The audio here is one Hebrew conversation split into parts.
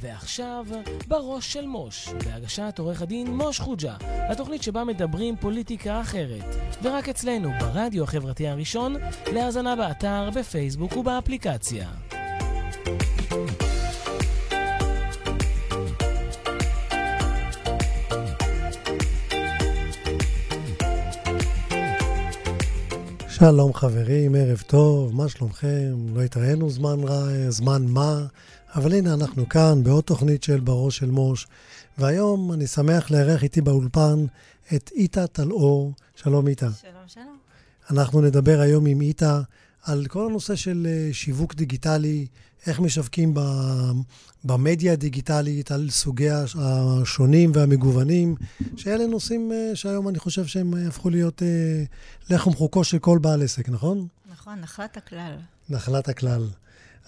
ועכשיו, בראש של מוש, בהגשת עורך הדין מוש חוג'ה, התוכנית שבה מדברים פוליטיקה אחרת, ורק אצלנו, ברדיו החברתי הראשון, להאזנה באתר, בפייסבוק ובאפליקציה. שלום חברים, ערב טוב, מה שלומכם? לא התראינו זמן רע, זמן מה, אבל הנה אנחנו כאן בעוד תוכנית של בראש של מוש, והיום אני שמח לארח איתי באולפן את איתה טלאור. שלום איתה. שלום, שלום. אנחנו נדבר היום עם איתה על כל הנושא של אה, שיווק דיגיטלי, איך משווקים במדיה הדיגיטלית, על סוגיה השונים והמגוונים, שאלה נושאים אה, שהיום אני חושב שהם הפכו להיות אה, לחם חוקו של כל בעל עסק, נכון? נכון, נחלת הכלל. נחלת הכלל.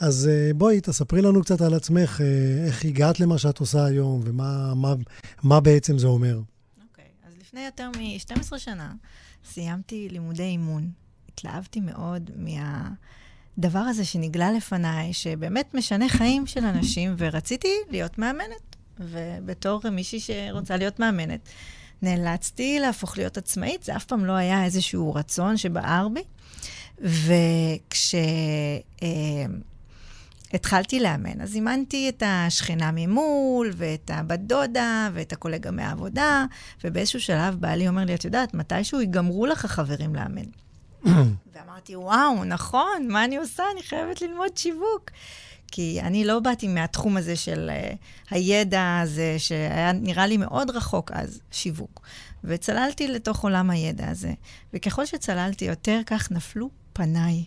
אז בואי, תספרי לנו קצת על עצמך, איך הגעת למה שאת עושה היום, ומה מה, מה בעצם זה אומר. אוקיי, okay, אז לפני יותר מ-12 שנה סיימתי לימודי אימון. התלהבתי מאוד מהדבר הזה שנגלה לפניי, שבאמת משנה חיים של אנשים, ורציתי להיות מאמנת. ובתור מישהי שרוצה להיות מאמנת, נאלצתי להפוך להיות עצמאית, זה אף פעם לא היה איזשהו רצון שבער בי. וכש... התחלתי לאמן. אז אימנתי את השכנה ממול, ואת הבת דודה, ואת הקולגה מהעבודה, ובאיזשהו שלב בעלי אומר לי, את יודעת, מתישהו ייגמרו לך חברים לאמן. ואמרתי, וואו, נכון, מה אני עושה? אני חייבת ללמוד שיווק. כי אני לא באתי מהתחום הזה של uh, הידע הזה, שהיה נראה לי מאוד רחוק אז, שיווק. וצללתי לתוך עולם הידע הזה. וככל שצללתי יותר, כך נפלו פניי.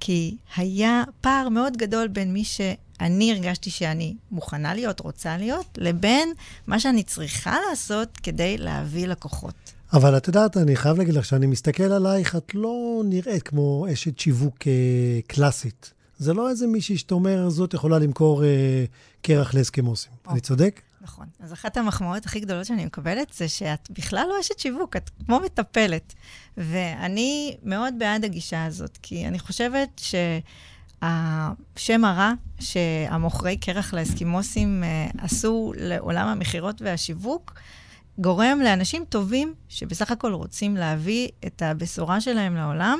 כי היה פער מאוד גדול בין מי שאני הרגשתי שאני מוכנה להיות, רוצה להיות, לבין מה שאני צריכה לעשות כדי להביא לקוחות. אבל את יודעת, אני חייב להגיד לך שאני מסתכל עלייך, את לא נראית כמו אשת שיווק אה, קלאסית. זה לא איזה מישהי שאתה אומר, זאת יכולה למכור אה, קרח לאסקימוסים. אני צודק? נכון. אז אחת המחמאות הכי גדולות שאני מקבלת זה שאת בכלל לא אשת שיווק, את כמו מטפלת. ואני מאוד בעד הגישה הזאת, כי אני חושבת שהשם הרע שהמוכרי קרח לאסקימוסים אה, עשו לעולם המכירות והשיווק, גורם לאנשים טובים, שבסך הכל רוצים להביא את הבשורה שלהם לעולם,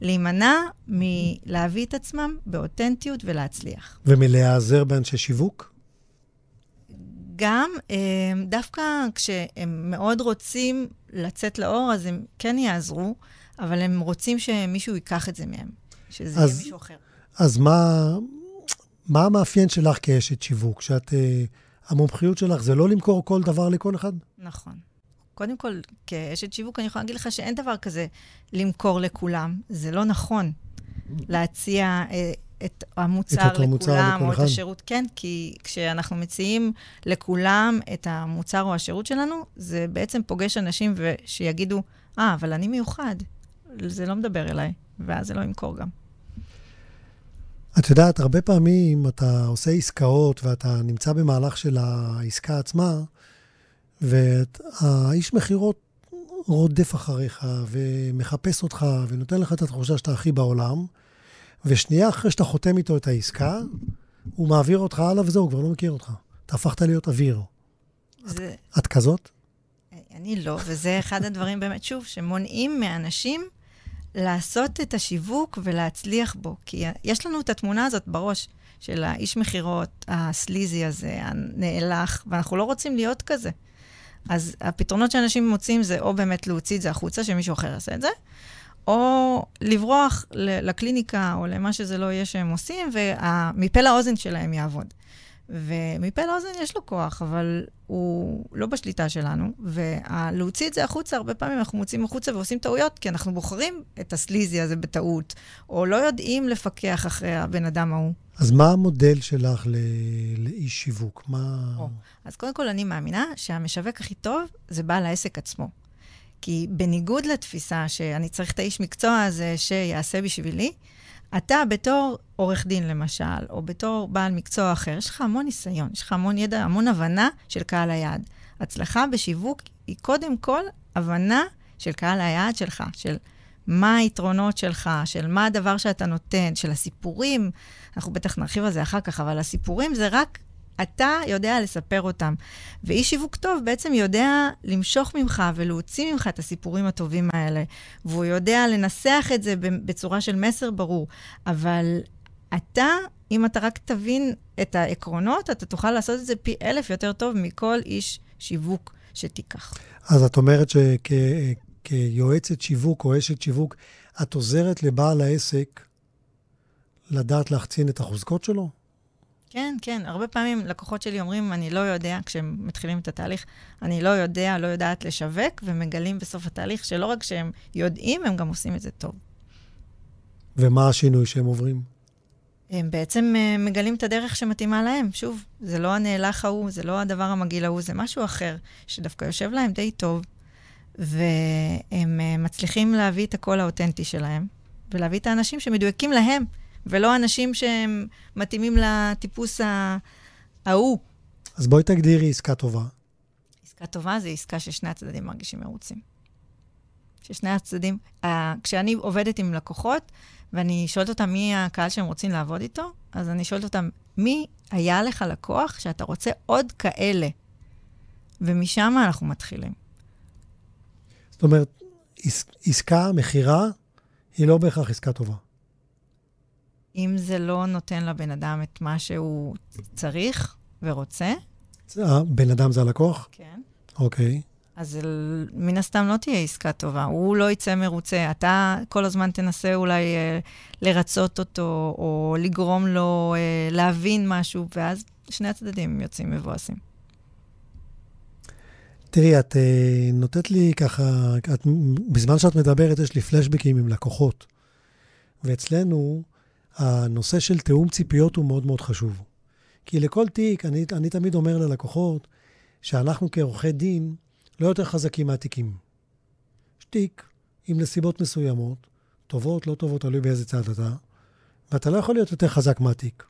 להימנע מלהביא את עצמם באותנטיות ולהצליח. ומלהיעזר באנשי שיווק? גם, אה, דווקא כשהם מאוד רוצים לצאת לאור, אז הם כן יעזרו, אבל הם רוצים שמישהו ייקח את זה מהם, שזה אז, יהיה מישהו אחר. אז מה, מה המאפיין שלך כאשת שיווק? שאת... Uh, המומחיות שלך זה לא למכור כל דבר לכל אחד? נכון. קודם כל, כאשת שיווק, אני יכולה להגיד לך שאין דבר כזה למכור לכולם. זה לא נכון להציע אה, את המוצר את לכולם, או את השירות. כן, כי כשאנחנו מציעים לכולם את המוצר או השירות שלנו, זה בעצם פוגש אנשים שיגידו, אה, ah, אבל אני מיוחד, זה לא מדבר אליי, ואז זה לא ימכור גם. את יודעת, הרבה פעמים אתה עושה עסקאות ואתה נמצא במהלך של העסקה עצמה, והאיש מכירות רודף אחריך ומחפש אותך ונותן לך את התחושה שאתה הכי בעולם, ושנייה אחרי שאתה חותם איתו את העסקה, הוא מעביר אותך הלאה וזהו, הוא כבר לא מכיר אותך. אתה הפכת להיות אוויר. זה... את, את כזאת? אני לא, וזה אחד הדברים באמת, שוב, שמונעים מאנשים לעשות את השיווק ולהצליח בו. כי יש לנו את התמונה הזאת בראש של האיש מכירות, הסליזי הזה, הנאלח, ואנחנו לא רוצים להיות כזה. אז הפתרונות שאנשים מוצאים זה או באמת להוציא את זה החוצה, שמישהו אחר יעשה את זה, או לברוח לקליניקה או למה שזה לא יהיה שהם עושים, ומפה לאוזן שלהם יעבוד. ומפה לאוזן יש לו כוח, אבל הוא לא בשליטה שלנו. ולהוציא את זה החוצה, הרבה פעמים אנחנו מוציאים החוצה ועושים טעויות, כי אנחנו בוחרים את הסליזי הזה בטעות, או לא יודעים לפקח אחרי הבן אדם ההוא. אז מה המודל שלך ל- לאיש שיווק? מה... או, אז קודם כל, אני מאמינה שהמשווק הכי טוב זה בעל העסק עצמו. כי בניגוד לתפיסה שאני צריך את האיש מקצוע הזה שיעשה בשבילי, אתה בתור עורך דין למשל, או בתור בעל מקצוע אחר, יש לך המון ניסיון, יש לך המון ידע, המון הבנה של קהל היעד. הצלחה בשיווק היא קודם כל הבנה של קהל היעד שלך, של מה היתרונות שלך, של מה הדבר שאתה נותן, של הסיפורים. אנחנו בטח נרחיב על זה אחר כך, אבל הסיפורים זה רק אתה יודע לספר אותם. ואיש שיווק טוב בעצם יודע למשוך ממך ולהוציא ממך את הסיפורים הטובים האלה, והוא יודע לנסח את זה בצורה של מסר ברור. אבל אתה, אם אתה רק תבין את העקרונות, אתה תוכל לעשות את זה פי אלף יותר טוב מכל איש שיווק שתיקח. אז את אומרת שכיועצת שיווק או אשת שיווק, את עוזרת לבעל העסק לדעת להחצין את החוזקות שלו? כן, כן. הרבה פעמים לקוחות שלי אומרים, אני לא יודע, כשהם מתחילים את התהליך, אני לא יודע, לא יודעת לשווק, ומגלים בסוף התהליך שלא רק שהם יודעים, הם גם עושים את זה טוב. ומה השינוי שהם עוברים? הם בעצם אה, מגלים את הדרך שמתאימה להם. שוב, זה לא הנאלח ההוא, זה לא הדבר המגעיל ההוא, זה משהו אחר, שדווקא יושב להם די טוב, והם אה, מצליחים להביא את הקול האותנטי שלהם, ולהביא את האנשים שמדויקים להם. ולא אנשים שהם מתאימים לטיפוס ההוא. אז בואי תגדירי עסקה טובה. עסקה טובה זה עסקה ששני הצדדים מרגישים מרוצים. ששני הצדדים, uh, כשאני עובדת עם לקוחות, ואני שואלת אותם מי הקהל שהם רוצים לעבוד איתו, אז אני שואלת אותם, מי היה לך לקוח שאתה רוצה עוד כאלה? ומשם אנחנו מתחילים. זאת אומרת, עסקה, מכירה, היא לא בהכרח עסקה טובה. אם זה לא נותן לבן אדם את מה שהוא צריך ורוצה. בן אדם זה הלקוח? כן. אוקיי. אז מן הסתם לא תהיה עסקה טובה, הוא לא יצא מרוצה. אתה כל הזמן תנסה אולי אה, לרצות אותו, או לגרום לו אה, להבין משהו, ואז שני הצדדים יוצאים מבואסים. תראי, את אה, נותנת לי ככה, את, בזמן שאת מדברת, יש לי פלשבקים עם לקוחות. ואצלנו, הנושא של תיאום ציפיות הוא מאוד מאוד חשוב. כי לכל תיק, אני, אני תמיד אומר ללקוחות, שאנחנו כעורכי דין לא יותר חזקים מהתיקים. יש תיק עם נסיבות מסוימות, טובות, לא טובות, תלוי באיזה צד אתה, ואתה לא יכול להיות יותר חזק מהתיק.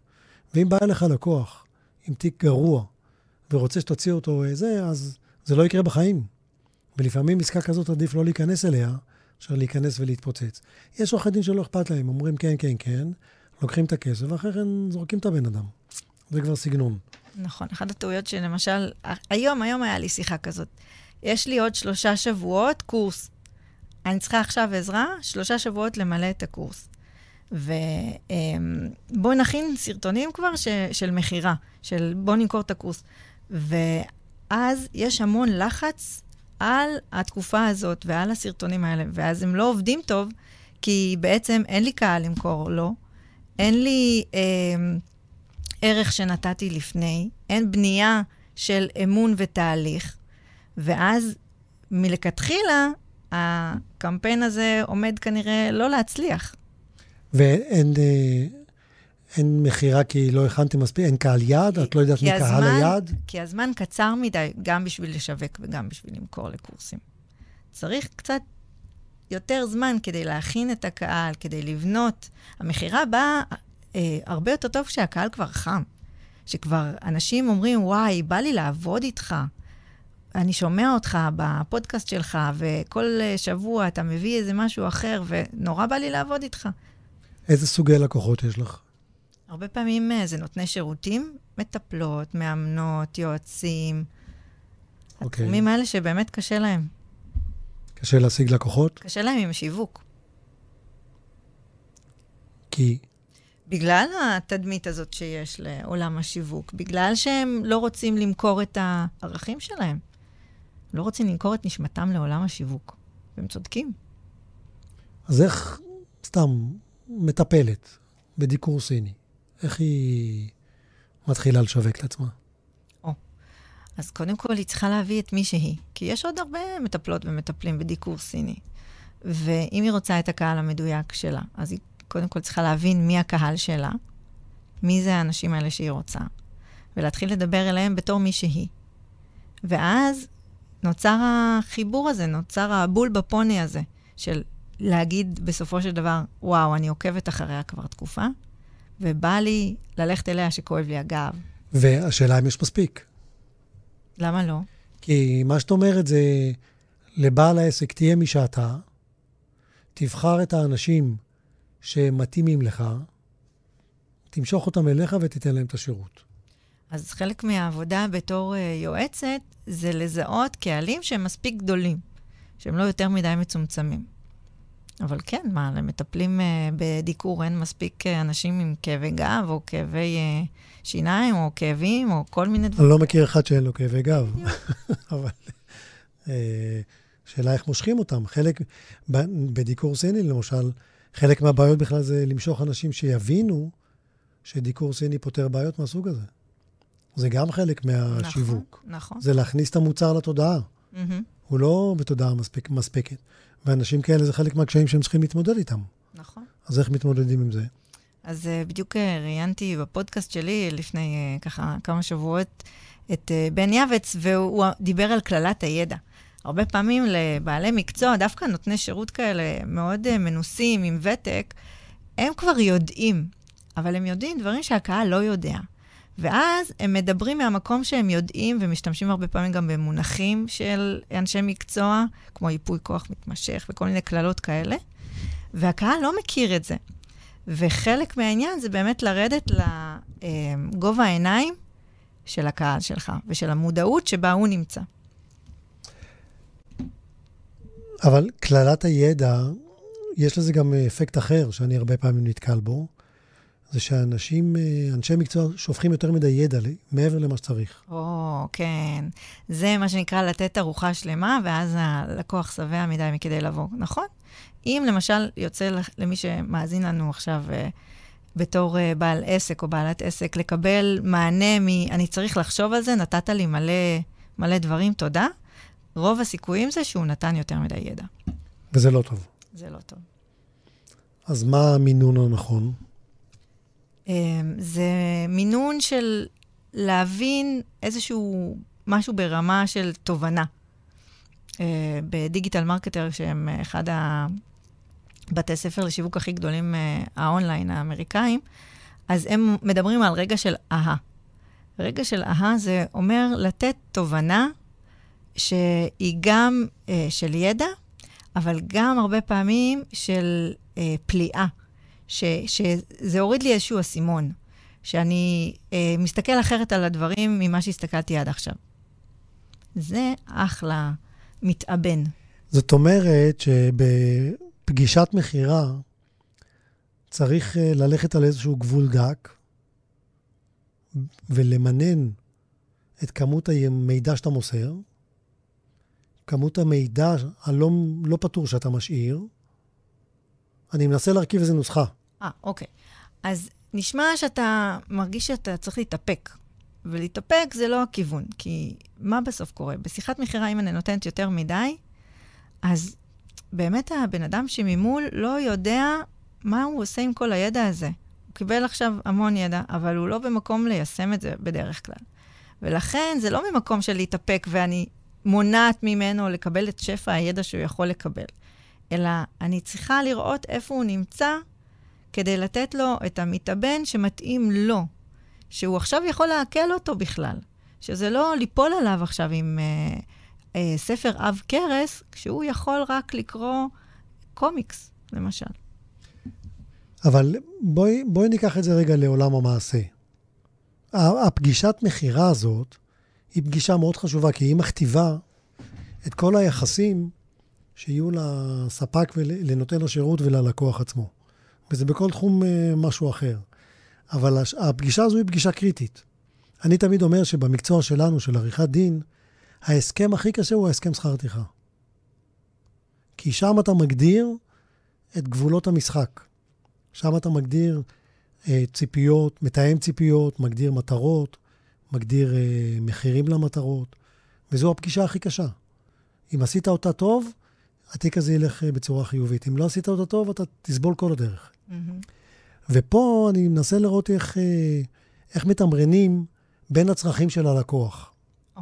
ואם בא אליך לקוח עם תיק גרוע ורוצה שתוציא אותו איזה, אז זה לא יקרה בחיים. ולפעמים עסקה כזאת עדיף לא להיכנס אליה, אפשר להיכנס ולהתפוצץ. יש עורכי דין שלא אכפת להם, אומרים כן, כן, כן, לוקחים את הכסף, ואחרי כן זורקים את הבן אדם. זה כבר סגנון. נכון. אחת הטעויות שלמשל, היום, היום היה לי שיחה כזאת. יש לי עוד שלושה שבועות קורס. אני צריכה עכשיו עזרה, שלושה שבועות למלא את הקורס. ובואו נכין סרטונים כבר ש, של מכירה, של בואו נמכור את הקורס. ואז יש המון לחץ על התקופה הזאת ועל הסרטונים האלה, ואז הם לא עובדים טוב, כי בעצם אין לי קהל למכור לו, אין לי אה, ערך שנתתי לפני, אין בנייה של אמון ותהליך, ואז מלכתחילה הקמפיין הזה עומד כנראה לא להצליח. ואין... אה... אין מכירה כי לא הכנתם מספיק, אין קהל יעד? את לא יודעת מי קהל היעד? כי הזמן קצר מדי, גם בשביל לשווק וגם בשביל למכור לקורסים. צריך קצת יותר זמן כדי להכין את הקהל, כדי לבנות. המכירה באה אה, הרבה יותר טוב כשהקהל כבר חם. שכבר אנשים אומרים, וואי, בא לי לעבוד איתך. אני שומע אותך בפודקאסט שלך, וכל אה, שבוע אתה מביא איזה משהו אחר, ונורא בא לי לעבוד איתך. איזה סוגי לקוחות יש לך? הרבה פעמים אה, זה נותני שירותים, מטפלות, מאמנות, יועצים. Okay. אוקיי. התחומים האלה שבאמת קשה להם. קשה להשיג לקוחות? קשה להם עם שיווק. כי? בגלל התדמית הזאת שיש לעולם השיווק, בגלל שהם לא רוצים למכור את הערכים שלהם. לא רוצים למכור את נשמתם לעולם השיווק. והם צודקים. אז איך, סתם, מטפלת בדיקור סיני, איך היא מתחילה לשווק לעצמה? או, אז קודם כל היא צריכה להביא את מי שהיא, כי יש עוד הרבה מטפלות ומטפלים בדיקור סיני. ואם היא רוצה את הקהל המדויק שלה, אז היא קודם כל צריכה להבין מי הקהל שלה, מי זה האנשים האלה שהיא רוצה, ולהתחיל לדבר אליהם בתור מי שהיא. ואז נוצר החיבור הזה, נוצר הבול בפוני הזה, של להגיד בסופו של דבר, וואו, אני עוקבת אחריה כבר תקופה, ובא לי ללכת אליה שכואב לי הגב. והשאלה אם יש מספיק. למה לא? כי מה שאת אומרת זה, לבעל העסק תהיה מי שאתה, תבחר את האנשים שמתאימים לך, תמשוך אותם אליך ותיתן להם את השירות. אז חלק מהעבודה בתור uh, יועצת זה לזהות קהלים שהם מספיק גדולים, שהם לא יותר מדי מצומצמים. אבל כן, מה, למטפלים uh, בדיקור אין מספיק uh, אנשים עם כאבי גב, או כאבי uh, שיניים, או כאבים, או כל מיני דברים. אני לא מכיר אחד שאין לו כאבי גב, אבל uh, שאלה איך מושכים אותם. חלק, בדיקור סיני למשל, חלק מהבעיות בכלל זה למשוך אנשים שיבינו שדיקור סיני פותר בעיות מהסוג הזה. זה גם חלק מהשיווק. נכון, נכון. זה להכניס את המוצר לתודעה. Mm-hmm. הוא לא בתודעה מספיק, מספקת. ואנשים כאלה זה חלק מהקשיים שהם צריכים להתמודד איתם. נכון. אז איך מתמודדים עם זה? אז uh, בדיוק uh, ראיינתי בפודקאסט שלי לפני uh, ככה כמה שבועות את בן יעבץ, והוא דיבר על קללת הידע. הרבה פעמים לבעלי מקצוע, דווקא נותני שירות כאלה מאוד מנוסים, עם ותק, הם כבר יודעים, אבל הם יודעים דברים שהקהל לא יודע. ואז הם מדברים מהמקום שהם יודעים, ומשתמשים הרבה פעמים גם במונחים של אנשי מקצוע, כמו ייפוי כוח מתמשך וכל מיני קללות כאלה, והקהל לא מכיר את זה. וחלק מהעניין זה באמת לרדת לגובה העיניים של הקהל שלך, ושל המודעות שבה הוא נמצא. אבל קללת הידע, יש לזה גם אפקט אחר, שאני הרבה פעמים נתקל בו. זה שאנשים, אה, אנשי מקצוע, שופכים יותר מדי ידע מעבר למה שצריך. או, כן. זה מה שנקרא לתת ארוחה שלמה, ואז הלקוח שבע מדי מכדי לבוא, נכון? אם למשל יוצא למי שמאזין לנו עכשיו uh, בתור uh, בעל עסק או בעלת עסק, לקבל מענה מ... אני צריך לחשוב על זה, נתת לי מלא, מלא דברים, תודה. רוב הסיכויים זה שהוא נתן יותר מדי ידע. וזה לא טוב. זה לא טוב. אז מה המינון הנכון? אמ, זה מינון של להבין איזשהו משהו ברמה של תובנה. אה, ב Digital Marketer, שהם אחד הבתי ספר לשיווק הכי גדולים, אה, האונליין האמריקאים, אז הם מדברים על רגע של aha. רגע של aha זה אומר לתת תובנה שהיא גם אה, של ידע, אבל גם הרבה פעמים של אה, פליאה. ש, שזה הוריד לי איזשהו אסימון, שאני אה, מסתכל אחרת על הדברים ממה שהסתכלתי עד עכשיו. זה אחלה מתאבן. זאת אומרת שבפגישת מכירה צריך אה, ללכת על איזשהו גבול דק ולמנן את כמות המידע שאתה מוסר, כמות המידע הלא לא פתור שאתה משאיר, אני מנסה להרכיב איזה נוסחה. אה, אוקיי. אז נשמע שאתה מרגיש שאתה צריך להתאפק. ולהתאפק זה לא הכיוון, כי מה בסוף קורה? בשיחת מכירה, אם אני נותנת יותר מדי, אז באמת הבן אדם שממול לא יודע מה הוא עושה עם כל הידע הזה. הוא קיבל עכשיו המון ידע, אבל הוא לא במקום ליישם את זה בדרך כלל. ולכן זה לא ממקום של להתאפק ואני מונעת ממנו לקבל את שפע הידע שהוא יכול לקבל. אלא אני צריכה לראות איפה הוא נמצא כדי לתת לו את המתאבן שמתאים לו, שהוא עכשיו יכול לעכל אותו בכלל, שזה לא ליפול עליו עכשיו עם אה, אה, ספר עב כרס, כשהוא יכול רק לקרוא קומיקס, למשל. אבל בואי, בואי ניקח את זה רגע לעולם המעשה. הפגישת מכירה הזאת היא פגישה מאוד חשובה, כי היא מכתיבה את כל היחסים שיהיו לספק ולנותן השירות וללקוח עצמו. וזה בכל תחום אה, משהו אחר. אבל הפגישה הזו היא פגישה קריטית. אני תמיד אומר שבמקצוע שלנו, של עריכת דין, ההסכם הכי קשה הוא ההסכם שכר טרחה. כי שם אתה מגדיר את גבולות המשחק. שם אתה מגדיר אה, ציפיות, מתאם ציפיות, מגדיר מטרות, מגדיר אה, מחירים למטרות, וזו הפגישה הכי קשה. אם עשית אותה טוב, התיק הזה ילך אה, בצורה חיובית. אם לא עשית אותו טוב, אתה תסבול כל הדרך. Mm-hmm. ופה אני מנסה לראות איך, אה, איך מתמרנים בין הצרכים של הלקוח. Oh.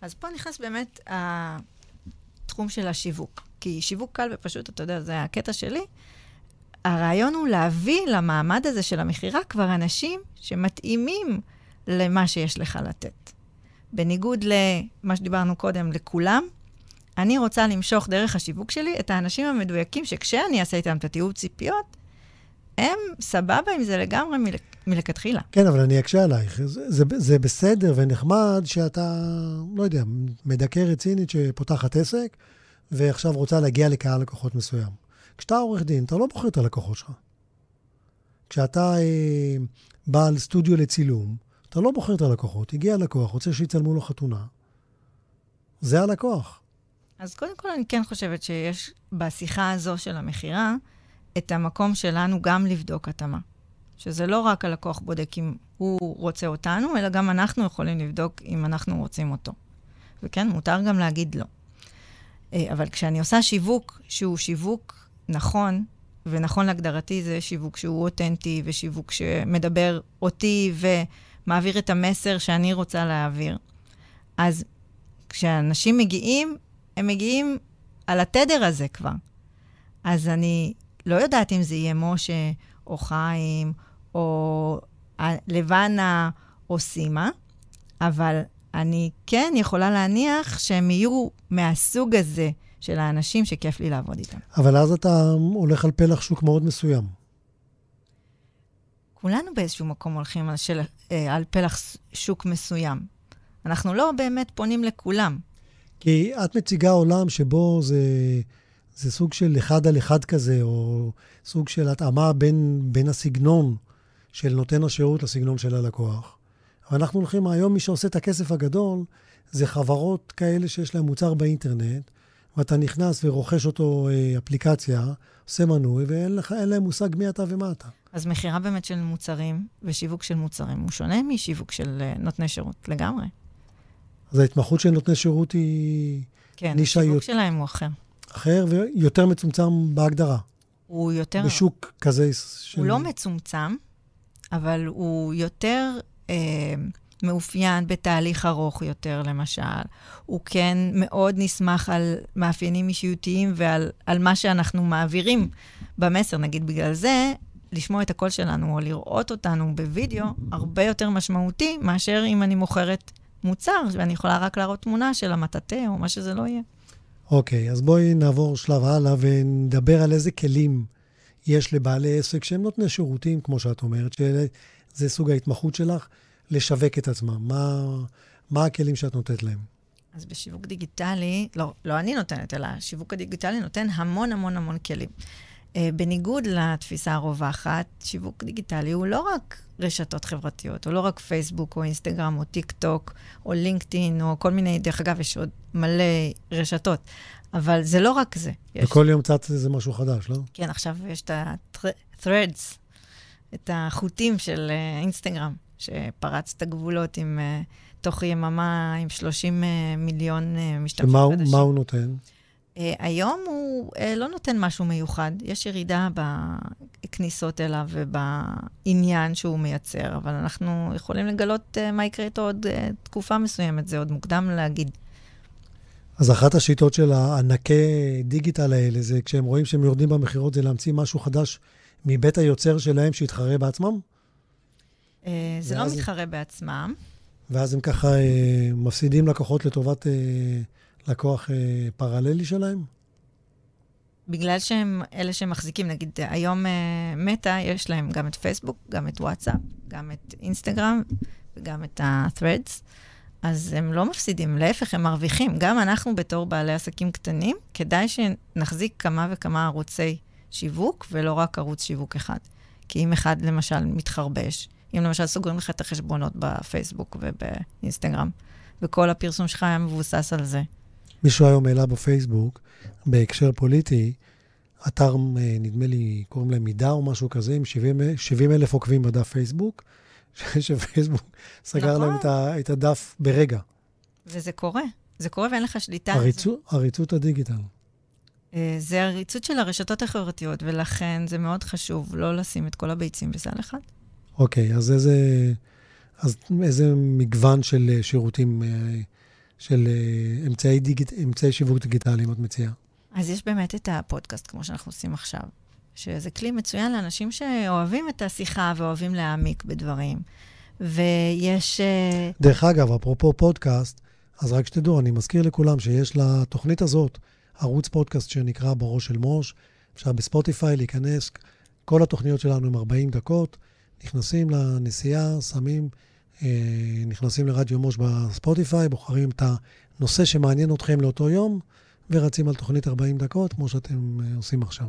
אז פה נכנס באמת התחום של השיווק. כי שיווק קל ופשוט, אתה יודע, זה הקטע שלי. הרעיון הוא להביא למעמד הזה של המכירה כבר אנשים שמתאימים למה שיש לך לתת. בניגוד למה שדיברנו קודם, לכולם, אני רוצה למשוך דרך השיווק שלי את האנשים המדויקים, שכשאני אעשה איתם את התיעוד ציפיות, הם סבבה עם זה לגמרי מלכתחילה. כן, אבל אני אקשה עלייך. זה, זה, זה בסדר ונחמד שאתה, לא יודע, מדכא רצינית שפותחת עסק, ועכשיו רוצה להגיע לקהל לקוחות מסוים. כשאתה עורך דין, אתה לא בוחר את הלקוחות שלך. כשאתה אה, בעל סטודיו לצילום, אתה לא בוחר את הלקוחות. הגיע לקוח, רוצה שיצלמו לו חתונה. זה הלקוח. אז קודם כל, אני כן חושבת שיש בשיחה הזו של המכירה, את המקום שלנו גם לבדוק התאמה. שזה לא רק הלקוח בודק אם הוא רוצה אותנו, אלא גם אנחנו יכולים לבדוק אם אנחנו רוצים אותו. וכן, מותר גם להגיד לא. אה, אבל כשאני עושה שיווק שהוא שיווק נכון, ונכון להגדרתי זה שיווק שהוא אותנטי, ושיווק שמדבר אותי ומעביר את המסר שאני רוצה להעביר. אז כשאנשים מגיעים, הם מגיעים על התדר הזה כבר. אז אני לא יודעת אם זה יהיה משה, או חיים, או לבנה, או סימה, אבל אני כן יכולה להניח שהם יהיו מהסוג הזה של האנשים שכיף לי לעבוד איתם. אבל אז אתה הולך על פלח שוק מאוד מסוים. כולנו באיזשהו מקום הולכים על, של, אה, על פלח שוק מסוים. אנחנו לא באמת פונים לכולם. כי את מציגה עולם שבו זה, זה סוג של אחד על אחד כזה, או סוג של התאמה בין, בין הסגנון של נותן השירות לסגנון של הלקוח. אבל אנחנו הולכים, היום מי שעושה את הכסף הגדול, זה חברות כאלה שיש להן מוצר באינטרנט, ואתה נכנס ורוכש אותו אה, אפליקציה, עושה מנוי, ואין לך, להם מושג מי אתה ומה אתה. אז מכירה באמת של מוצרים ושיווק של מוצרים הוא שונה משיווק של אה, נותני שירות לגמרי. אז ההתמחות של נותני שירות היא כן, נישה... כן, השיווק שלהם הוא אחר. אחר ויותר מצומצם בהגדרה. הוא יותר... בשוק כזה של... הוא לא מצומצם, אבל הוא יותר אה, מאופיין בתהליך ארוך יותר, למשל. הוא כן מאוד נסמך על מאפיינים אישיותיים ועל על מה שאנחנו מעבירים במסר. נגיד, בגלל זה, לשמוע את הקול שלנו או לראות אותנו בווידאו הרבה יותר משמעותי מאשר אם אני מוכרת מוצר, ואני יכולה רק להראות תמונה של המטאטה או מה שזה לא יהיה. אוקיי, okay, אז בואי נעבור שלב הלאה ונדבר על איזה כלים יש לבעלי עסק שהם נותני שירותים, כמו שאת אומרת, שזה סוג ההתמחות שלך, לשווק את עצמם. מה, מה הכלים שאת נותנת להם? אז בשיווק דיגיטלי, לא, לא אני נותנת, אלא השיווק הדיגיטלי נותן המון המון המון כלים. Uh, בניגוד לתפיסה הרווחת, שיווק דיגיטלי הוא לא רק רשתות חברתיות, הוא לא רק פייסבוק או אינסטגרם או טיק טוק או לינקדאין או כל מיני, דרך אגב, יש עוד מלא רשתות, אבל זה לא רק זה. יש... וכל יום קצת זה משהו חדש, לא? כן, עכשיו יש את ה-threads, את החוטים של uh, אינסטגרם, שפרץ את הגבולות עם, uh, תוך יממה עם 30 uh, מיליון משתמשים חדשים. ומה הוא נותן? Uh, היום הוא uh, לא נותן משהו מיוחד. יש ירידה בכניסות אליו ובעניין שהוא מייצר, אבל אנחנו יכולים לגלות uh, מה יקרה איתו עוד תקופה מסוימת, זה עוד מוקדם להגיד. אז אחת השיטות של הענקי דיגיטל האלה, זה כשהם רואים שהם יורדים במכירות, זה להמציא משהו חדש מבית היוצר שלהם שיתחרה בעצמם? זה לא מתחרה בעצמם. ואז הם ככה מפסידים לקוחות לטובת... לקוח אה, פרללי שלהם? בגלל שהם אלה שמחזיקים, נגיד היום אה, מטא, יש להם גם את פייסבוק, גם את וואטסאפ, גם את אינסטגרם וגם את ה-threads, אז הם לא מפסידים, להפך, הם מרוויחים. גם אנחנו בתור בעלי עסקים קטנים, כדאי שנחזיק כמה וכמה ערוצי שיווק, ולא רק ערוץ שיווק אחד. כי אם אחד למשל מתחרבש, אם למשל סוגרים לך את החשבונות בפייסבוק ובאינסטגרם, וכל הפרסום שלך היה מבוסס על זה, מישהו היום העלה בפייסבוק, בהקשר פוליטי, אתר, אה, נדמה לי, קוראים להם מידה או משהו כזה, עם 70, אלף עוקבים בדף פייסבוק, שפייסבוק סגר נכון. להם את, ה, את הדף ברגע. וזה קורה. זה קורה ואין לך שליטה עריצו, על זה. עריצות הדיגיטל. אה, זה עריצות של הרשתות החברתיות, ולכן זה מאוד חשוב לא לשים את כל הביצים בסל אחד. אוקיי, אז איזה, אז איזה מגוון של אה, שירותים של אה, אמצעי, דיגיט, אמצעי שיווק דיגיטליים את מציעה? אז יש באמת את הפודקאסט, כמו שאנחנו עושים עכשיו, שזה כלי מצוין לאנשים שאוהבים את השיחה ואוהבים להעמיק בדברים. ויש... אה, דרך אגב, אפרופו פודקאסט, אז רק שתדעו, אני מזכיר לכולם שיש לתוכנית הזאת ערוץ פודקאסט שנקרא בראש של מוש. אפשר בספוטיפיי להיכנס, כל התוכניות שלנו הן 40 דקות, נכנסים לנסיעה, שמים, נכנסים לרדיו מוש בספוטיפיי, בוחרים את הנושא שמעניין אתכם לאותו יום, ורצים על תוכנית 40 דקות, כמו שאתם אה, עושים עכשיו.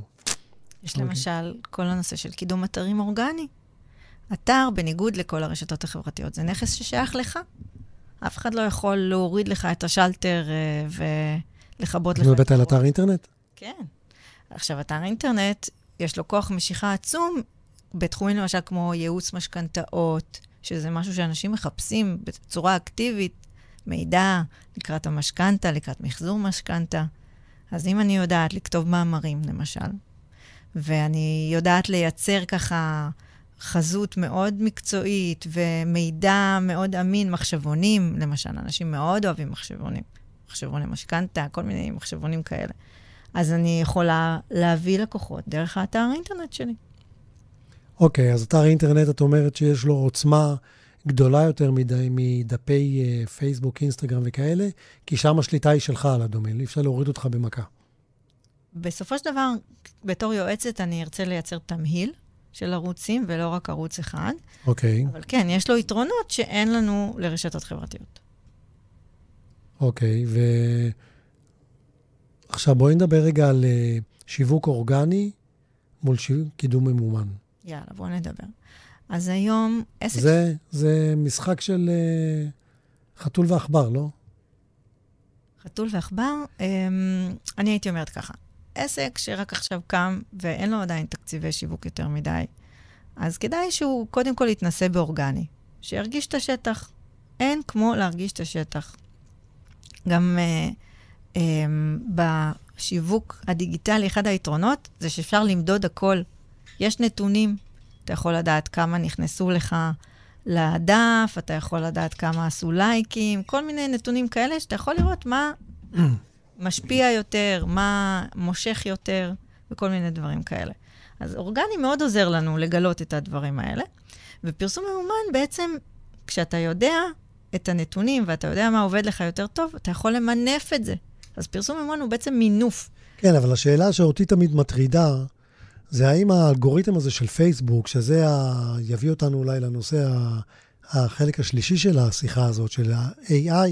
יש okay. למשל כל הנושא של קידום אתרים אורגני. אתר, בניגוד לכל הרשתות החברתיות, זה נכס ששייך לך. אף אחד לא יכול להוריד לך את השלטר uh, ולכבות לך את מדברת על אתר אינטרנט? כן. עכשיו, אתר אינטרנט, יש לו כוח משיכה עצום בתחומים למשל כמו ייעוץ משכנתאות, שזה משהו שאנשים מחפשים בצורה אקטיבית, מידע לקראת המשכנתה, לקראת מחזור משכנתה. אז אם אני יודעת לכתוב מאמרים, למשל, ואני יודעת לייצר ככה חזות מאוד מקצועית ומידע מאוד אמין, מחשבונים, למשל, אנשים מאוד אוהבים מחשבונים, מחשבוני משכנתה, כל מיני מחשבונים כאלה. אז אני יכולה להביא לקוחות דרך האתר האינטרנט שלי. אוקיי, okay, אז אתר אינטרנט, את אומרת שיש לו עוצמה גדולה יותר מדי מדפי uh, פייסבוק, אינסטגרם וכאלה, כי שם השליטה היא שלך על הדומיין, אי אפשר להוריד אותך במכה. בסופו של דבר, בתור יועצת, אני ארצה לייצר תמהיל של ערוצים, ולא רק ערוץ אחד. אוקיי. Okay. אבל כן, יש לו יתרונות שאין לנו לרשתות חברתיות. אוקיי, okay, ו... עכשיו בואי נדבר רגע על uh, שיווק אורגני מול שיווק קידום ממומן. יאללה, בואו נדבר. אז היום עסק... זה, זה משחק של uh, חתול ועכבר, לא? חתול ועכבר? Um, אני הייתי אומרת ככה, עסק שרק עכשיו קם ואין לו עדיין תקציבי שיווק יותר מדי, אז כדאי שהוא קודם כל יתנסה באורגני, שירגיש את השטח. אין כמו להרגיש את השטח. גם uh, um, בשיווק הדיגיטלי, אחד היתרונות זה שאפשר למדוד הכל. יש נתונים, אתה יכול לדעת כמה נכנסו לך לדף, אתה יכול לדעת כמה עשו לייקים, כל מיני נתונים כאלה שאתה יכול לראות מה משפיע יותר, מה מושך יותר, וכל מיני דברים כאלה. אז אורגני מאוד עוזר לנו לגלות את הדברים האלה. ופרסום ממומן בעצם, כשאתה יודע את הנתונים ואתה יודע מה עובד לך יותר טוב, אתה יכול למנף את זה. אז פרסום ממומן הוא בעצם מינוף. כן, אבל השאלה שאותי תמיד מטרידה, זה האם האלגוריתם הזה של פייסבוק, שזה ה... יביא אותנו אולי לנושא החלק השלישי של השיחה הזאת, של ה-AI,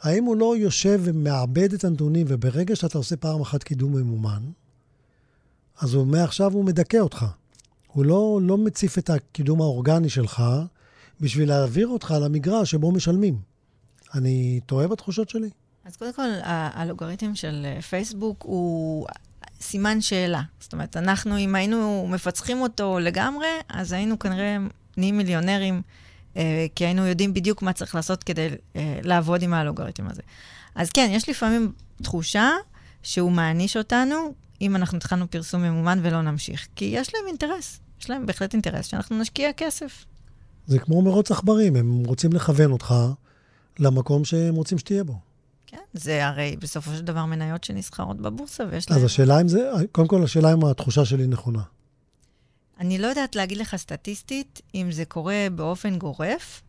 האם הוא לא יושב ומעבד את הנתונים, וברגע שאתה עושה פעם אחת קידום ממומן, אז הוא מעכשיו הוא מדכא אותך. הוא לא, לא מציף את הקידום האורגני שלך בשביל להעביר אותך למגרש שבו משלמים. אני טועה בתחושות שלי? אז קודם כל, האלגוריתם של פייסבוק הוא סימן שאלה. זאת אומרת, אנחנו, אם היינו מפצחים אותו לגמרי, אז היינו כנראה נהיים מיליונרים, אה, כי היינו יודעים בדיוק מה צריך לעשות כדי אה, לעבוד עם האלגוריתם הזה. אז כן, יש לפעמים תחושה שהוא מעניש אותנו, אם אנחנו התחלנו פרסום ממומן ולא נמשיך. כי יש להם אינטרס, יש להם בהחלט אינטרס שאנחנו נשקיע כסף. זה כמו מרוץ עכברים, הם רוצים לכוון אותך למקום שהם רוצים שתהיה בו. כן, זה הרי בסופו של דבר מניות שנסחרות בבורסה ויש להם... אז השאלה אם זה, קודם כל, השאלה אם התחושה שלי נכונה. אני לא יודעת להגיד לך סטטיסטית אם זה קורה באופן גורף,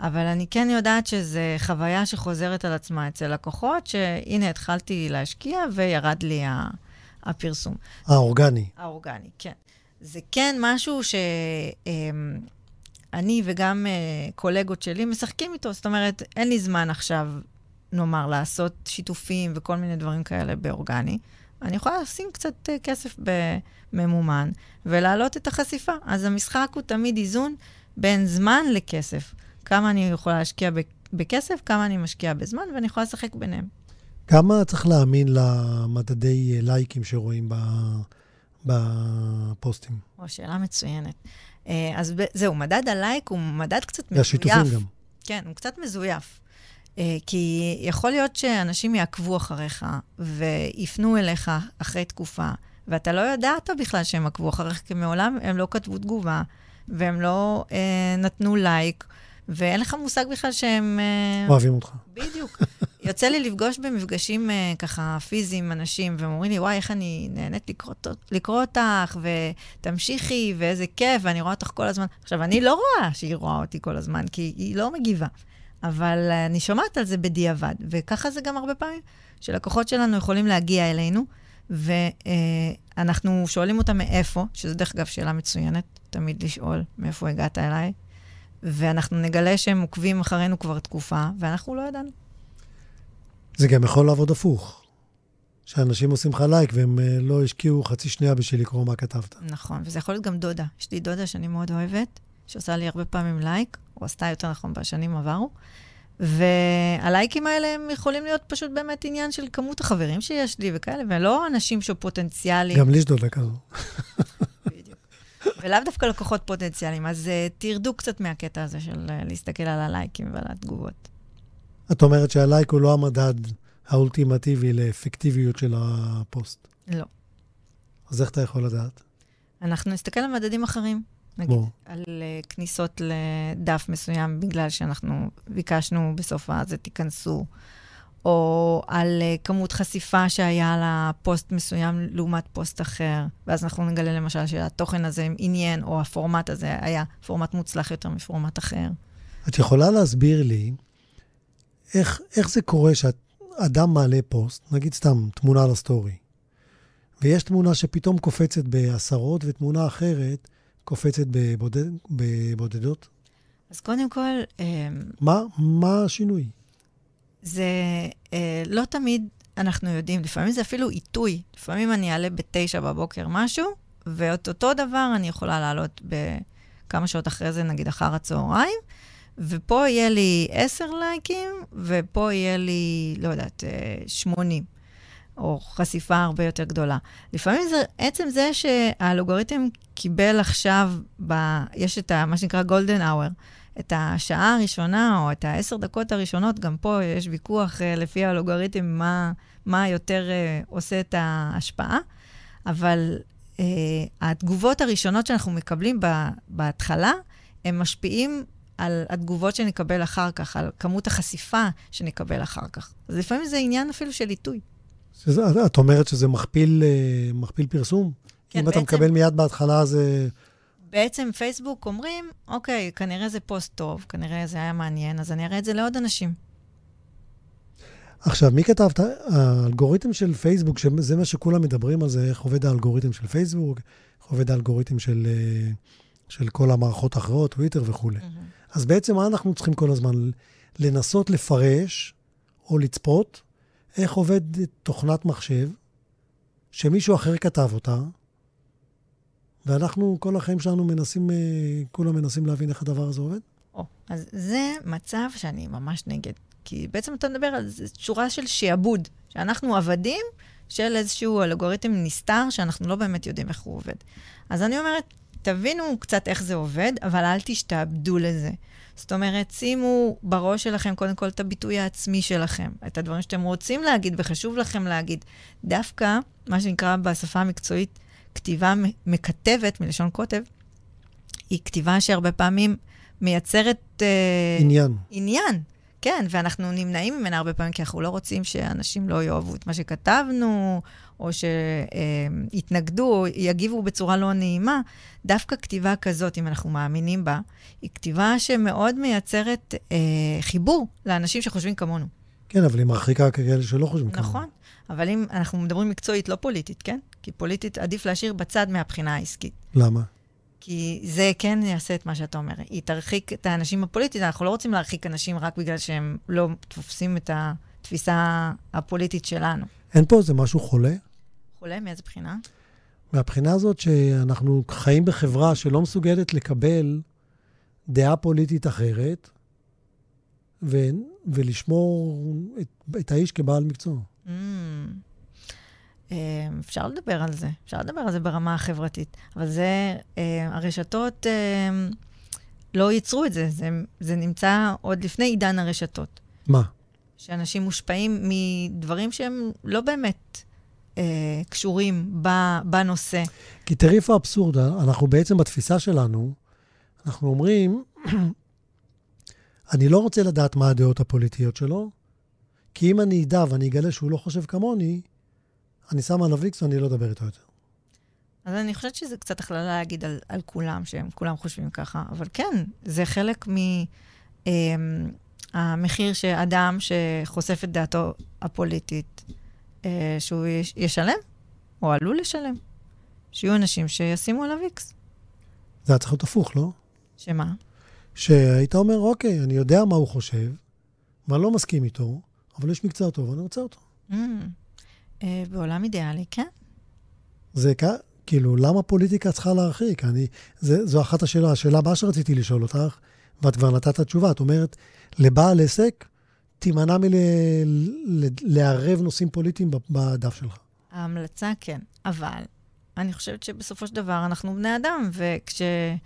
אבל אני כן יודעת שזו חוויה שחוזרת על עצמה אצל לקוחות, שהנה, התחלתי להשקיע וירד לי הפרסום. האורגני. האורגני, כן. זה כן משהו שאני וגם אה, קולגות שלי משחקים איתו. זאת אומרת, אין לי זמן עכשיו נאמר, לעשות שיתופים וכל מיני דברים כאלה באורגני, אני יכולה לשים קצת uh, כסף בממומן ולהעלות את החשיפה. אז המשחק הוא תמיד איזון בין זמן לכסף. כמה אני יכולה להשקיע בכסף, כמה אני משקיעה בזמן, ואני יכולה לשחק ביניהם. כמה צריך להאמין למדדי לייקים שרואים בפוסטים? או, שאלה מצוינת. אה, אז זהו, מדד הלייק הוא מדד קצת מזויף. והשיתופים גם. כן, הוא קצת מזויף. אה, כי יכול להיות שאנשים יעקבו אחריך ויפנו אליך אחרי תקופה, ואתה לא ידעת בכלל שהם עקבו אחריך, כי מעולם הם לא כתבו תגובה, והם לא אה, נתנו לייק, ואין לך מושג בכלל שהם... אה, אוהבים אותך. בדיוק. יוצא לי לפגוש במפגשים אה, ככה פיזיים אנשים, והם אומרים לי, וואי, איך אני נהנית לקרוא, לקרוא אותך, ותמשיכי, ואיזה כיף, ואני רואה אותך כל הזמן. עכשיו, אני לא רואה שהיא רואה אותי כל הזמן, כי היא לא מגיבה. אבל uh, אני שומעת על זה בדיעבד, וככה זה גם הרבה פעמים, שלקוחות שלנו יכולים להגיע אלינו, ואנחנו uh, שואלים אותם מאיפה, שזה דרך אגב שאלה מצוינת, תמיד לשאול מאיפה הגעת אליי, ואנחנו נגלה שהם עוקבים אחרינו כבר תקופה, ואנחנו לא ידענו. זה גם יכול לעבוד הפוך. שאנשים עושים לך לייק והם אה, לא השקיעו חצי שנייה בשביל לקרוא מה כתבת. נכון, וזה יכול להיות גם דודה. יש לי דודה שאני מאוד אוהבת, שעושה לי הרבה פעמים לייק, או עשתה יותר נכון בשנים עברו, והלייקים האלה הם יכולים להיות פשוט באמת עניין של כמות החברים שיש לי וכאלה, ולא אנשים שפוטנציאליים. גם לי יש דודה כזו. בדיוק. ולאו דווקא לקוחות פוטנציאליים, אז uh, תרדו קצת מהקטע הזה של uh, להסתכל על הלייקים ועל התגובות. את אומרת שהלייק הוא לא המדד האולטימטיבי לאפקטיביות של הפוסט. לא. אז איך אתה יכול לדעת? אנחנו נסתכל על מדדים אחרים. נגיד, בוא. על uh, כניסות לדף מסוים בגלל שאנחנו ביקשנו בסוף הזה תיכנסו, או על uh, כמות חשיפה שהיה לפוסט מסוים לעומת פוסט אחר, ואז אנחנו נגלה למשל שהתוכן הזה עניין, או הפורמט הזה היה פורמט מוצלח יותר מפורמט אחר. את יכולה להסביר לי איך, איך זה קורה שאדם מעלה פוסט, נגיד סתם תמונה לסטורי, ויש תמונה שפתאום קופצת בעשרות, ותמונה אחרת קופצת בבודד, בבודדות? אז קודם כל, אה, מה, מה השינוי? זה אה, לא תמיד אנחנו יודעים, לפעמים זה אפילו עיתוי. לפעמים אני אעלה בתשע בבוקר משהו, ואת אותו דבר אני יכולה לעלות בכמה שעות אחרי זה, נגיד אחר הצהריים, ופה יהיה לי עשר לייקים, ופה יהיה לי, לא יודעת, אה, 80, או חשיפה הרבה יותר גדולה. לפעמים זה עצם זה שהאלגוריתם קיבל עכשיו, ב, יש את ה, מה שנקרא golden hour, את השעה הראשונה או את העשר דקות הראשונות, גם פה יש ויכוח uh, לפי האלגוריתם מה, מה יותר uh, עושה את ההשפעה, אבל uh, התגובות הראשונות שאנחנו מקבלים ב, בהתחלה, הם משפיעים על התגובות שנקבל אחר כך, על כמות החשיפה שנקבל אחר כך. אז לפעמים זה עניין אפילו של עיתוי. שזה, את אומרת שזה מכפיל, אה, מכפיל פרסום? כן, אם בעצם- אתה מקבל מיד בהתחלה, זה... בעצם פייסבוק אומרים, אוקיי, כנראה זה פוסט טוב, כנראה זה היה מעניין, אז אני אראה את זה לעוד אנשים. עכשיו, מי כתב את האלגוריתם של פייסבוק, שזה מה שכולם מדברים על זה, איך עובד האלגוריתם של פייסבוק, איך עובד האלגוריתם של, אה, של כל המערכות האחרות, טוויטר וכולי. אז בעצם מה אנחנו צריכים כל הזמן? לנסות לפרש או לצפות איך עובדת תוכנת מחשב שמישהו אחר כתב אותה, ואנחנו כל החיים שלנו מנסים, אה, כולם מנסים להבין איך הדבר הזה עובד? או, אז זה מצב שאני ממש נגד. כי בעצם אתה מדבר על שורה של שעבוד, שאנחנו עבדים של איזשהו אלגוריתם נסתר, שאנחנו לא באמת יודעים איך הוא עובד. אז אני אומרת, תבינו קצת איך זה עובד, אבל אל תשתעבדו לזה. זאת אומרת, שימו בראש שלכם קודם כל את הביטוי העצמי שלכם, את הדברים שאתם רוצים להגיד וחשוב לכם להגיד. דווקא, מה שנקרא בשפה המקצועית, כתיבה מ- מקטבת, מלשון קוטב, היא כתיבה שהרבה פעמים מייצרת... אה, עניין. עניין, כן, ואנחנו נמנעים ממנה הרבה פעמים, כי אנחנו לא רוצים שאנשים לא יאהבו את מה שכתבנו, או שיתנגדו, או יגיבו בצורה לא נעימה. דווקא כתיבה כזאת, אם אנחנו מאמינים בה, היא כתיבה שמאוד מייצרת אה, חיבור לאנשים שחושבים כמונו. כן, אבל היא מרחיקה כאלה שלא חושבים כמוהו. נכון, אבל אם אנחנו מדברים מקצועית, לא פוליטית, כן? כי פוליטית עדיף להשאיר בצד מהבחינה העסקית. למה? כי זה כן יעשה את מה שאתה אומר. היא תרחיק את האנשים הפוליטיים, אנחנו לא רוצים להרחיק אנשים רק בגלל שהם לא תופסים את התפיסה הפוליטית שלנו. אין פה איזה משהו חולה? חולה מאיזה בחינה? מהבחינה הזאת שאנחנו חיים בחברה שלא מסוגלת לקבל דעה פוליטית אחרת, ו- ולשמור את, את האיש כבעל מקצוע. Mm. אה, אפשר לדבר על זה, אפשר לדבר על זה ברמה החברתית, אבל זה, אה, הרשתות אה, לא ייצרו את זה, זה, זה נמצא עוד לפני עידן הרשתות. מה? שאנשים מושפעים מדברים שהם לא באמת קשורים ב, בנושא. כי תראי איפה האבסורד, אנחנו בעצם בתפיסה שלנו, אנחנו אומרים, אני לא רוצה לדעת מה הדעות הפוליטיות שלו, כי אם אני אדע ואני אגלה שהוא לא חושב כמוני, אני שם עליו איקס ואני לא אדבר איתו יותר. אז אני חושבת שזה קצת הכללה להגיד על, על כולם, שהם כולם חושבים ככה, אבל כן, זה חלק מהמחיר שאדם שחושף את דעתו הפוליטית, אה, שהוא יש, ישלם, או עלול לשלם. שיהיו אנשים שישימו עליו איקס. זה היה צריך להיות הפוך, לא? שמה? שהיית אומר, אוקיי, אני יודע מה הוא חושב, ואני לא מסכים איתו, אבל יש מקצוע טוב, ואני רוצה אותו. Mm, אה, בעולם אידיאלי, כן. זה כ... כאילו, למה פוליטיקה צריכה להרחיק? אני, זה, זו אחת השאלה. השאלה הבאה שרציתי לשאול אותך, ואת כבר נתת תשובה. את אומרת, לבעל עסק, תימנע מלערב נושאים פוליטיים בדף שלך. ההמלצה כן, אבל אני חושבת שבסופו של דבר אנחנו בני אדם, וכשמשהו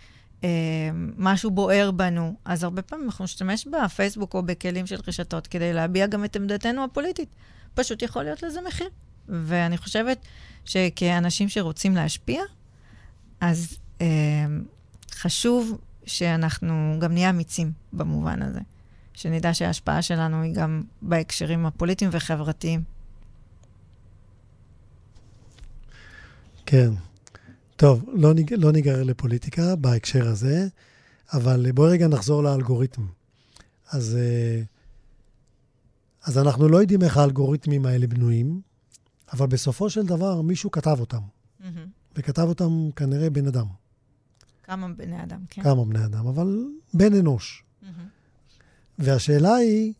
אה, בוער בנו, אז הרבה פעמים אנחנו נשתמש בפייסבוק או בכלים של רשתות כדי להביע גם את עמדתנו הפוליטית. פשוט יכול להיות לזה מחיר. ואני חושבת שכאנשים שרוצים להשפיע, אז אה, חשוב שאנחנו גם נהיה אמיצים במובן הזה. שנדע שההשפעה שלנו היא גם בהקשרים הפוליטיים וחברתיים. כן. טוב, לא, ניג, לא ניגרר לפוליטיקה בהקשר הזה, אבל בואי רגע נחזור לאלגוריתם. אז, אה, אז אנחנו לא יודעים איך האלגוריתמים האלה בנויים, אבל בסופו של דבר מישהו כתב אותם. Mm-hmm. וכתב אותם כנראה בן אדם. כמה בני אדם, כן. כמה בני אדם, אבל בן אנוש. Mm-hmm. והשאלה היא,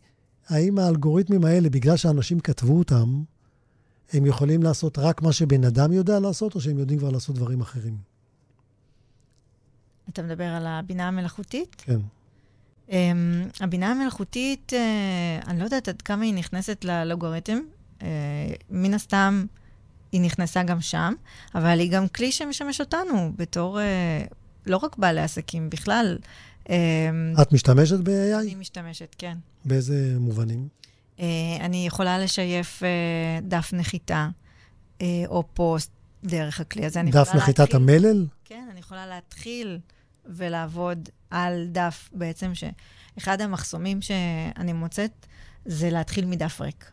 האם האלגוריתמים האלה, בגלל שאנשים כתבו אותם, הם יכולים לעשות רק מה שבן אדם יודע לעשות, או שהם יודעים כבר לעשות דברים אחרים? אתה מדבר על הבינה המלאכותית? כן. Um, הבינה המלאכותית, uh, אני לא יודעת עד כמה היא נכנסת לאלגוריתם. Uh, מן הסתם, היא נכנסה גם שם, אבל היא גם כלי שמשמש אותנו בתור, uh, לא רק בעלי עסקים, בכלל. Uh, את משתמשת ב-AI? אני משתמשת, כן. באיזה מובנים? Uh, אני יכולה לשייף uh, דף נחיתה uh, או פוסט דרך הכלי הזה. דף נחיתת המלל? כן, אני יכולה להתחיל ולעבוד על דף בעצם, שאחד המחסומים שאני מוצאת זה להתחיל מדף ריק.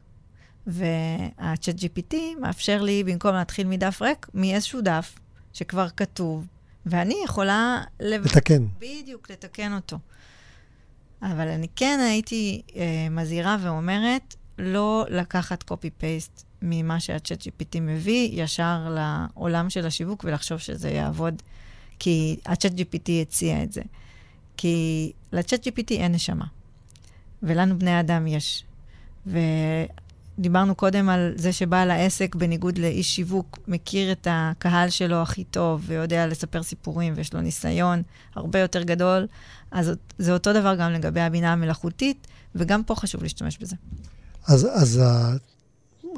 וה-chat GPT מאפשר לי, במקום להתחיל מדף ריק, מאיזשהו דף שכבר כתוב, ואני יכולה... לתקן. בדיוק, לתקן אותו. אבל אני כן הייתי אה, מזהירה ואומרת, לא לקחת copy-paste ממה שה-chat GPT מביא ישר לעולם של השיווק ולחשוב שזה יעבוד, כי ה-chat GPT הציע את זה. כי ל-chat GPT אין נשמה, ולנו בני אדם יש. דיברנו קודם על זה שבעל העסק, בניגוד לאיש שיווק, מכיר את הקהל שלו הכי טוב ויודע לספר סיפורים ויש לו ניסיון הרבה יותר גדול, אז זה אותו דבר גם לגבי הבינה המלאכותית, וגם פה חשוב להשתמש בזה. אז, אז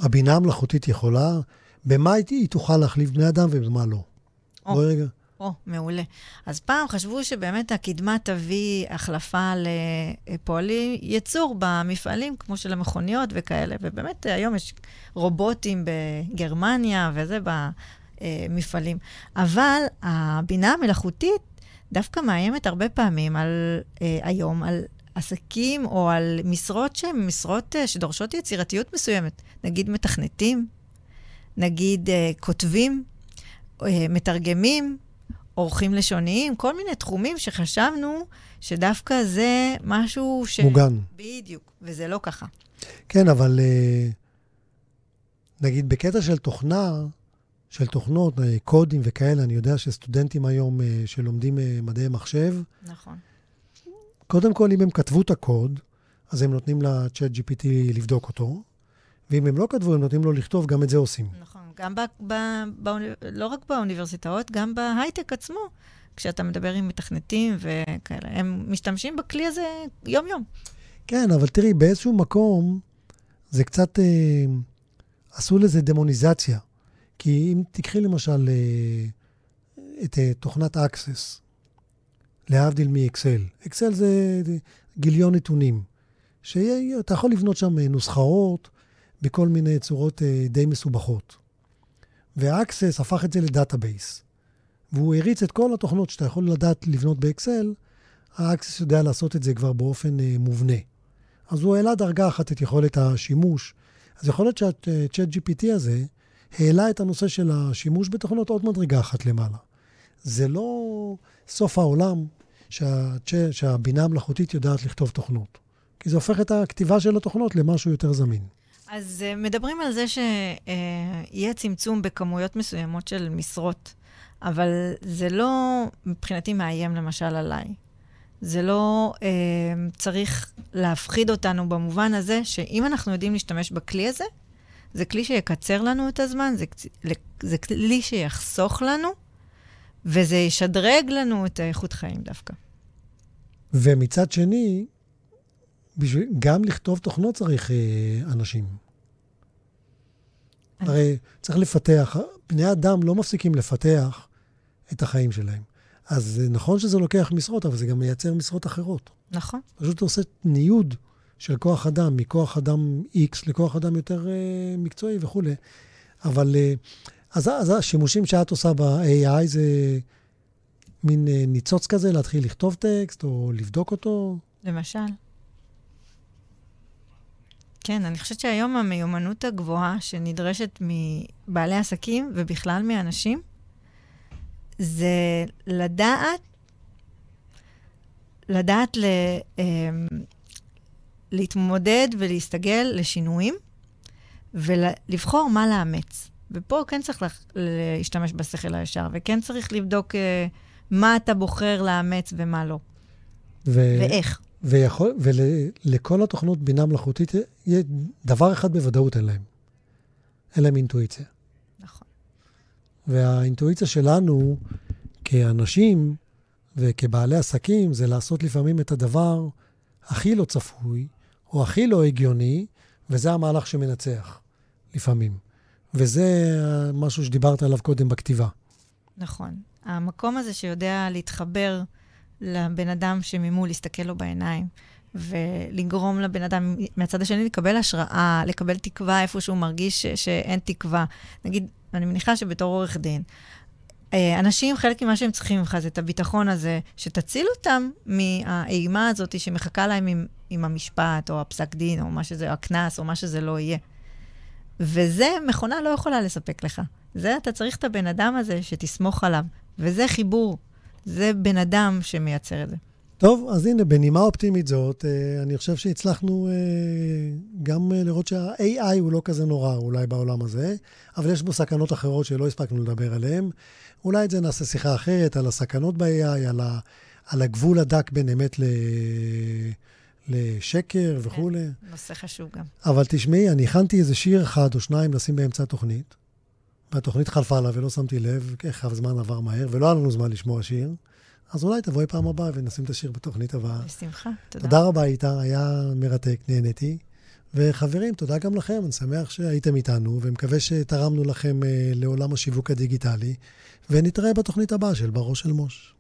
הבינה המלאכותית יכולה, במה היא תוכל להחליף בני אדם ובמה לא? בואי רגע. או, מעולה. אז פעם חשבו שבאמת הקדמה תביא החלפה לפועלי ייצור במפעלים, כמו של המכוניות וכאלה, ובאמת היום יש רובוטים בגרמניה וזה במפעלים. אבל הבינה המלאכותית דווקא מאיימת הרבה פעמים על, אה, היום על עסקים או על משרות שהן משרות אה, שדורשות יצירתיות מסוימת. נגיד מתכנתים, נגיד אה, כותבים, מתרגמים, עורכים לשוניים, כל מיני תחומים שחשבנו שדווקא זה משהו ש... מוגן. בדיוק, וזה לא ככה. כן, אבל אה, נגיד בקטע של תוכנה, של תוכנות, אה, קודים וכאלה, אני יודע שסטודנטים היום אה, שלומדים מדעי מחשב, נכון. קודם כל, אם הם כתבו את הקוד, אז הם נותנים ל-chat GPT לבדוק אותו, ואם הם לא כתבו, הם נותנים לו לכתוב, גם את זה עושים. נכון. גם ב, ב, ב, לא רק באוניברסיטאות, גם בהייטק עצמו, כשאתה מדבר עם מתכנתים וכאלה. הם משתמשים בכלי הזה יום-יום. כן, אבל תראי, באיזשהו מקום זה קצת... אה, עשו לזה דמוניזציה. כי אם תיקחי למשל אה, את אה, תוכנת Access, להבדיל מאקסל. אקסל זה גיליון נתונים, שאתה יכול לבנות שם נוסחאות בכל מיני צורות אה, די מסובכות. ו-Access הפך את זה ל-database. והוא הריץ את כל התוכנות שאתה יכול לדעת לבנות באקסל, ה-Access יודע לעשות את זה כבר באופן uh, מובנה. אז הוא העלה דרגה אחת את יכולת השימוש. אז יכול להיות שה-Chat GPT הזה העלה את הנושא של השימוש בתוכנות עוד מדרגה אחת למעלה. זה לא סוף העולם שה- שהבינה המלאכותית יודעת לכתוב תוכנות. כי זה הופך את הכתיבה של התוכנות למשהו יותר זמין. אז uh, מדברים על זה שיהיה צמצום בכמויות מסוימות של משרות. אבל זה לא מבחינתי מאיים למשל עליי. זה לא אה, צריך להפחיד אותנו במובן הזה שאם אנחנו יודעים להשתמש בכלי הזה, זה כלי שיקצר לנו את הזמן, זה, זה כלי שיחסוך לנו, וזה ישדרג לנו את האיכות חיים דווקא. ומצד שני, בשביל, גם לכתוב תוכנות צריך אה, אנשים. אני... הרי צריך לפתח, בני אדם לא מפסיקים לפתח את החיים שלהם. אז נכון שזה לוקח משרות, אבל זה גם מייצר משרות אחרות. נכון. פשוט עושה ניוד של כוח אדם, מכוח אדם X לכוח אדם יותר uh, מקצועי וכולי. אבל, uh, אז, אז השימושים שאת עושה ב-AI זה מין uh, ניצוץ כזה, להתחיל לכתוב טקסט או לבדוק אותו? למשל. כן, אני חושבת שהיום המיומנות הגבוהה שנדרשת מבעלי עסקים ובכלל מאנשים, זה לדעת, לדעת ל, אמ, להתמודד ולהסתגל לשינויים ולבחור מה לאמץ. ופה כן צריך להשתמש בשכל הישר, וכן צריך לבדוק אה, מה אתה בוחר לאמץ ומה לא. ו... ואיך. ויכול, ולכל התוכנות בינה מלאכותית, דבר אחד בוודאות אין להם. אין להם אינטואיציה. נכון. והאינטואיציה שלנו כאנשים וכבעלי עסקים זה לעשות לפעמים את הדבר הכי לא צפוי, או הכי לא הגיוני, וזה המהלך שמנצח, לפעמים. וזה משהו שדיברת עליו קודם בכתיבה. נכון. המקום הזה שיודע להתחבר לבן אדם שממול, להסתכל לו בעיניים, ולגרום לבן אדם מהצד השני לקבל השראה, לקבל תקווה איפה שהוא מרגיש ש- שאין תקווה. נגיד, אני מניחה שבתור עורך דין, אה, אנשים, חלק ממה שהם צריכים ממך זה את הביטחון הזה, שתציל אותם מהאימה הזאת שמחכה להם עם, עם המשפט, או הפסק דין, או מה שזה, הקנס, או מה שזה לא יהיה. וזה מכונה לא יכולה לספק לך. זה, אתה צריך את הבן אדם הזה שתסמוך עליו. וזה חיבור. זה בן אדם שמייצר את זה. טוב, אז הנה, בנימה אופטימית זאת, אה, אני חושב שהצלחנו אה, גם לראות שה-AI הוא לא כזה נורא אולי בעולם הזה, אבל יש בו סכנות אחרות שלא הספקנו לדבר עליהן. אולי את זה נעשה שיחה אחרת, על הסכנות ב-AI, על, ה, על הגבול הדק בין אמת ל... לשקר כן, וכולי. נושא חשוב גם. אבל תשמעי, אני הכנתי איזה שיר אחד או שניים לשים באמצע התוכנית, והתוכנית חלפה לה ולא שמתי לב איך הזמן עבר מהר, ולא היה לנו זמן לשמוע שיר. אז אולי תבואי פעם הבאה ונשים את השיר בתוכנית הבאה. בשמחה, תודה. תודה רבה, איתה, היה מרתק, נהניתי. וחברים, תודה גם לכם, אני שמח שהייתם איתנו, ומקווה שתרמנו לכם uh, לעולם השיווק הדיגיטלי, ונתראה בתוכנית הבאה של בראש של מוש.